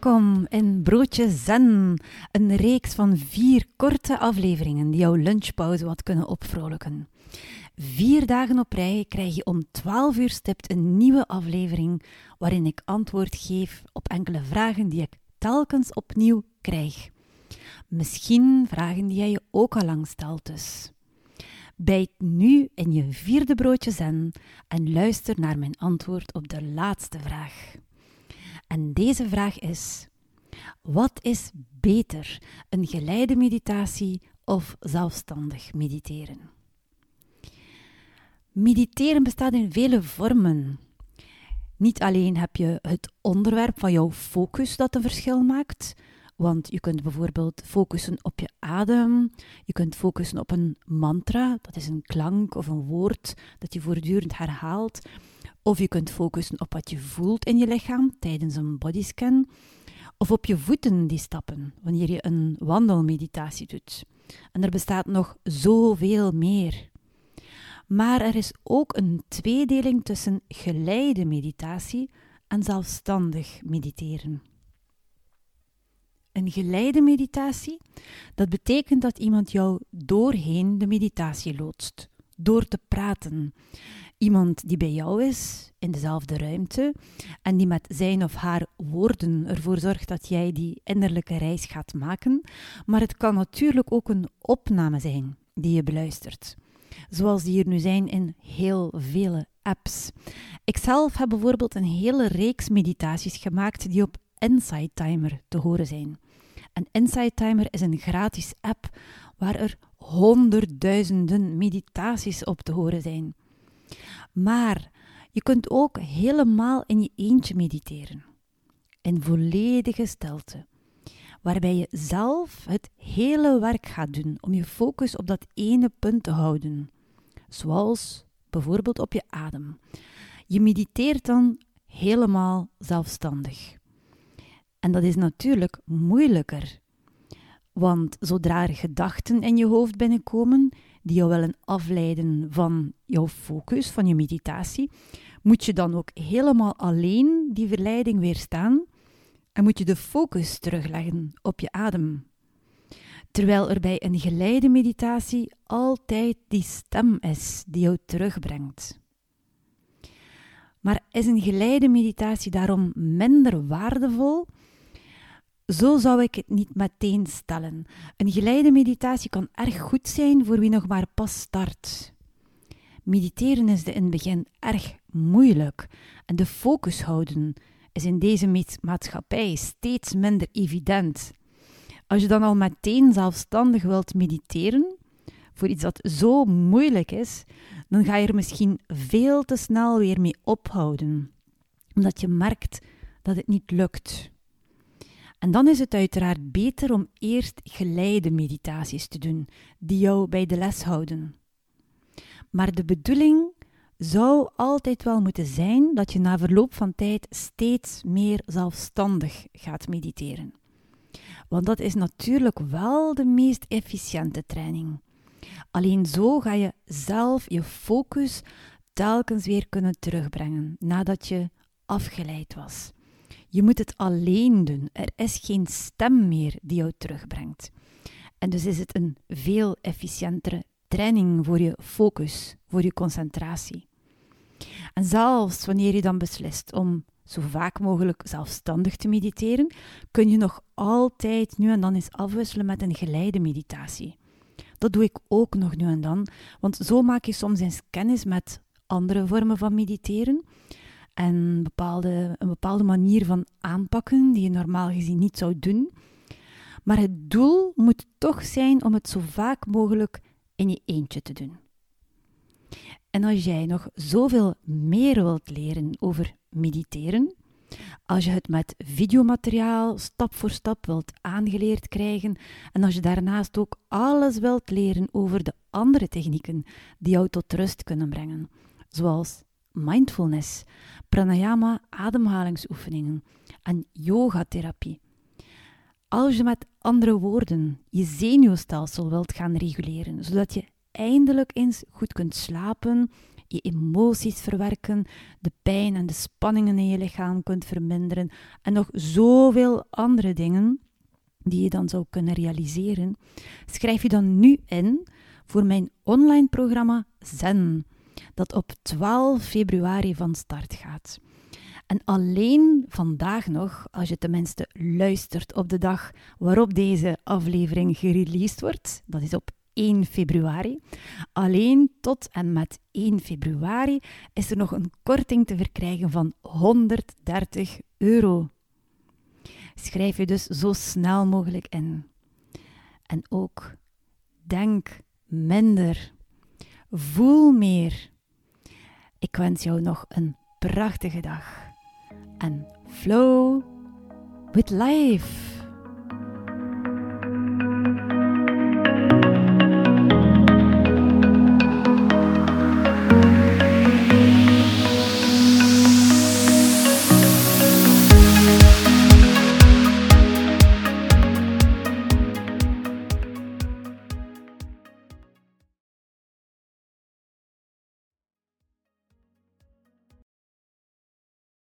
Welkom in Broodje Zen, een reeks van vier korte afleveringen die jouw lunchpauze wat kunnen opvrolijken. Vier dagen op rij krijg je om 12 uur stipt een nieuwe aflevering waarin ik antwoord geef op enkele vragen die ik telkens opnieuw krijg. Misschien vragen die jij je ook al lang stelt dus. Bijt nu in je vierde broodje zen en luister naar mijn antwoord op de laatste vraag. En deze vraag is: wat is beter, een geleide meditatie of zelfstandig mediteren? Mediteren bestaat in vele vormen. Niet alleen heb je het onderwerp van jouw focus dat een verschil maakt, want je kunt bijvoorbeeld focussen op je adem, je kunt focussen op een mantra, dat is een klank of een woord dat je voortdurend herhaalt. Of je kunt focussen op wat je voelt in je lichaam tijdens een bodyscan. Of op je voeten die stappen wanneer je een wandelmeditatie doet. En er bestaat nog zoveel meer. Maar er is ook een tweedeling tussen geleide meditatie en zelfstandig mediteren. Een geleide meditatie, dat betekent dat iemand jou doorheen de meditatie loodst, door te praten. Iemand die bij jou is, in dezelfde ruimte, en die met zijn of haar woorden ervoor zorgt dat jij die innerlijke reis gaat maken. Maar het kan natuurlijk ook een opname zijn die je beluistert. Zoals die er nu zijn in heel vele apps. Ikzelf heb bijvoorbeeld een hele reeks meditaties gemaakt die op Insight Timer te horen zijn. En Insight Timer is een gratis app waar er honderdduizenden meditaties op te horen zijn. Maar je kunt ook helemaal in je eentje mediteren. In volledige stilte. Waarbij je zelf het hele werk gaat doen om je focus op dat ene punt te houden. Zoals bijvoorbeeld op je adem. Je mediteert dan helemaal zelfstandig. En dat is natuurlijk moeilijker. Want zodra er gedachten in je hoofd binnenkomen, die jou willen afleiden van jouw focus, van je meditatie, moet je dan ook helemaal alleen die verleiding weerstaan en moet je de focus terugleggen op je adem. Terwijl er bij een geleide meditatie altijd die stem is die jou terugbrengt. Maar is een geleide meditatie daarom minder waardevol zo zou ik het niet meteen stellen. Een geleide meditatie kan erg goed zijn voor wie nog maar pas start. Mediteren is in het begin erg moeilijk en de focus houden is in deze maatschappij steeds minder evident. Als je dan al meteen zelfstandig wilt mediteren, voor iets dat zo moeilijk is, dan ga je er misschien veel te snel weer mee ophouden, omdat je merkt dat het niet lukt. En dan is het uiteraard beter om eerst geleide meditaties te doen, die jou bij de les houden. Maar de bedoeling zou altijd wel moeten zijn dat je na verloop van tijd steeds meer zelfstandig gaat mediteren. Want dat is natuurlijk wel de meest efficiënte training. Alleen zo ga je zelf je focus telkens weer kunnen terugbrengen nadat je afgeleid was. Je moet het alleen doen. Er is geen stem meer die jou terugbrengt. En dus is het een veel efficiëntere training voor je focus, voor je concentratie. En zelfs wanneer je dan beslist om zo vaak mogelijk zelfstandig te mediteren, kun je nog altijd nu en dan eens afwisselen met een geleide meditatie. Dat doe ik ook nog nu en dan, want zo maak je soms eens kennis met andere vormen van mediteren en bepaalde, een bepaalde manier van aanpakken die je normaal gezien niet zou doen. Maar het doel moet toch zijn om het zo vaak mogelijk in je eentje te doen. En als jij nog zoveel meer wilt leren over mediteren, als je het met videomateriaal stap voor stap wilt aangeleerd krijgen en als je daarnaast ook alles wilt leren over de andere technieken die jou tot rust kunnen brengen, zoals mindfulness, pranayama, ademhalingsoefeningen en yogatherapie. Als je met andere woorden je zenuwstelsel wilt gaan reguleren, zodat je eindelijk eens goed kunt slapen, je emoties verwerken, de pijn en de spanningen in je lichaam kunt verminderen en nog zoveel andere dingen die je dan zou kunnen realiseren, schrijf je dan nu in voor mijn online programma Zen, dat op 12 februari van start gaat. En alleen vandaag nog, als je tenminste luistert op de dag waarop deze aflevering gereleased wordt, dat is op 1 februari. Alleen tot en met 1 februari is er nog een korting te verkrijgen van 130 euro. Schrijf je dus zo snel mogelijk in. En ook denk minder. Voel meer. Ik wens jou nog een prachtige dag. En flow with life.